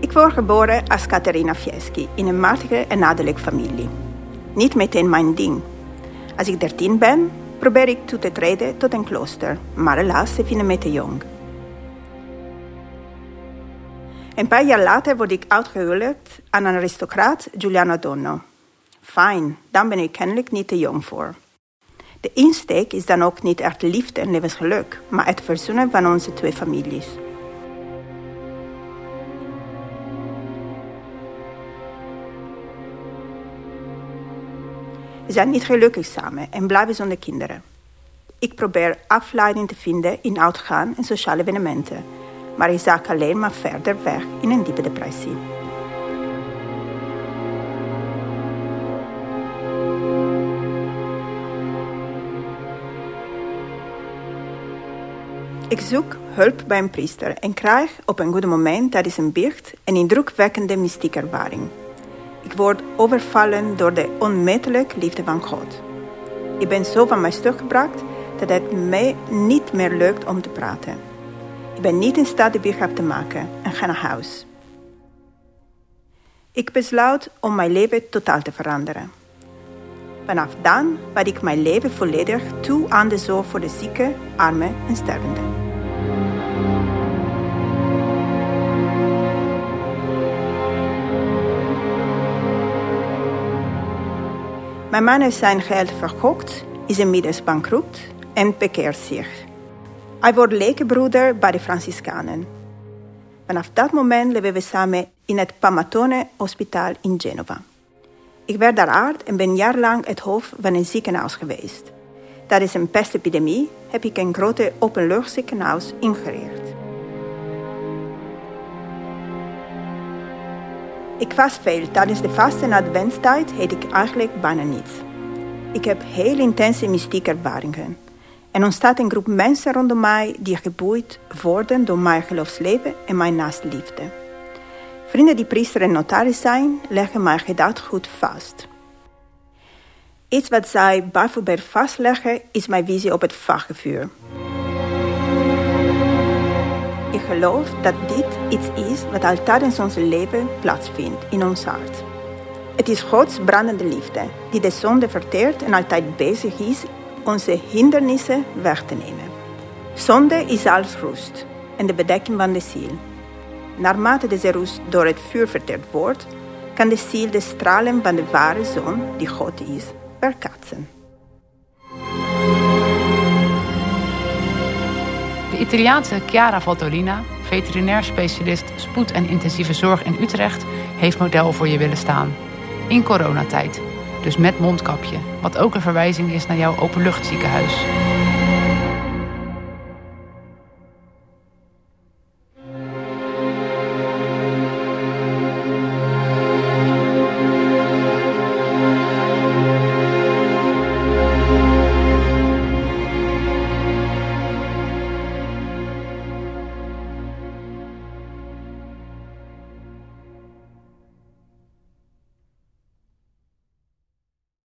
Ik word geboren als Katerina Fieschi in een matige en adellijke familie. Niet meteen mijn ding. Als ik dertien ben, probeer ik toe te treden tot een klooster, maar helaas, ze vinden me te jong. Een paar jaar later word ik uitgehuwelijkd aan een aristocraat, Giuliano Donno. Fijn, dan ben ik kennelijk niet te jong voor. De insteek is dan ook niet echt liefde en levensgeluk, maar het verzoenen van onze twee families. Zijn niet gelukkig samen en blijven zonder kinderen. Ik probeer afleiding te vinden in uitgaan en sociale evenementen, maar ik zak alleen maar verder weg in een diepe depressie. Ik zoek hulp bij een priester en krijg op een goed moment tijdens een biecht een indrukwekkende mystieke ervaring. Ik word overvallen door de onmetelijke liefde van God. Ik ben zo van mijn stuk gebracht dat het mij niet meer lukt om te praten. Ik ben niet in staat de biergrap te maken en ga naar huis. Ik besluit om mijn leven totaal te veranderen. Vanaf dan word ik mijn leven volledig toe aan de zorg voor de zieke, armen en stervenden. Mijn man heeft zijn geld verkocht, is inmiddels bankroet en bekeert zich. Hij wordt lekenbroeder bij de Franciscanen. Vanaf dat moment leven we samen in het Pamatone Hospitaal in Genova. Ik werd daar arts en ben jarenlang het hoofd van een ziekenhuis geweest. Tijdens een pestepidemie heb ik een grote openluchtziekenhuis ingericht. Ik was veel. Tijdens de vaste en adventstijd heet ik eigenlijk bijna niets. Ik heb heel intense mystieke ervaringen. En ontstaat een groep mensen rondom mij die geboeid worden door mijn geloofsleven en mijn naastliefde. Vrienden die priester en notaris zijn, leggen mijn goed vast. Iets wat zij bijvoorbeeld vastleggen is mijn visie op het vagevuur. Ik geloof dat dit iets is wat altijd in ons leven plaatsvindt, in ons hart. Het is Gods brandende liefde, die de zonde verteert en altijd bezig is onze hindernissen weg te nemen. Zonde is als roest en de bedekking van de ziel. Naarmate deze roest door het vuur verteerd wordt, kan de ziel de stralen van de ware zon, die God is, verkaatsen. De Italiaanse Chiara Valtolina, veterinair specialist spoed- en intensieve zorg in Utrecht, heeft model voor je willen staan. In coronatijd, dus met mondkapje, wat ook een verwijzing is naar jouw openluchtziekenhuis.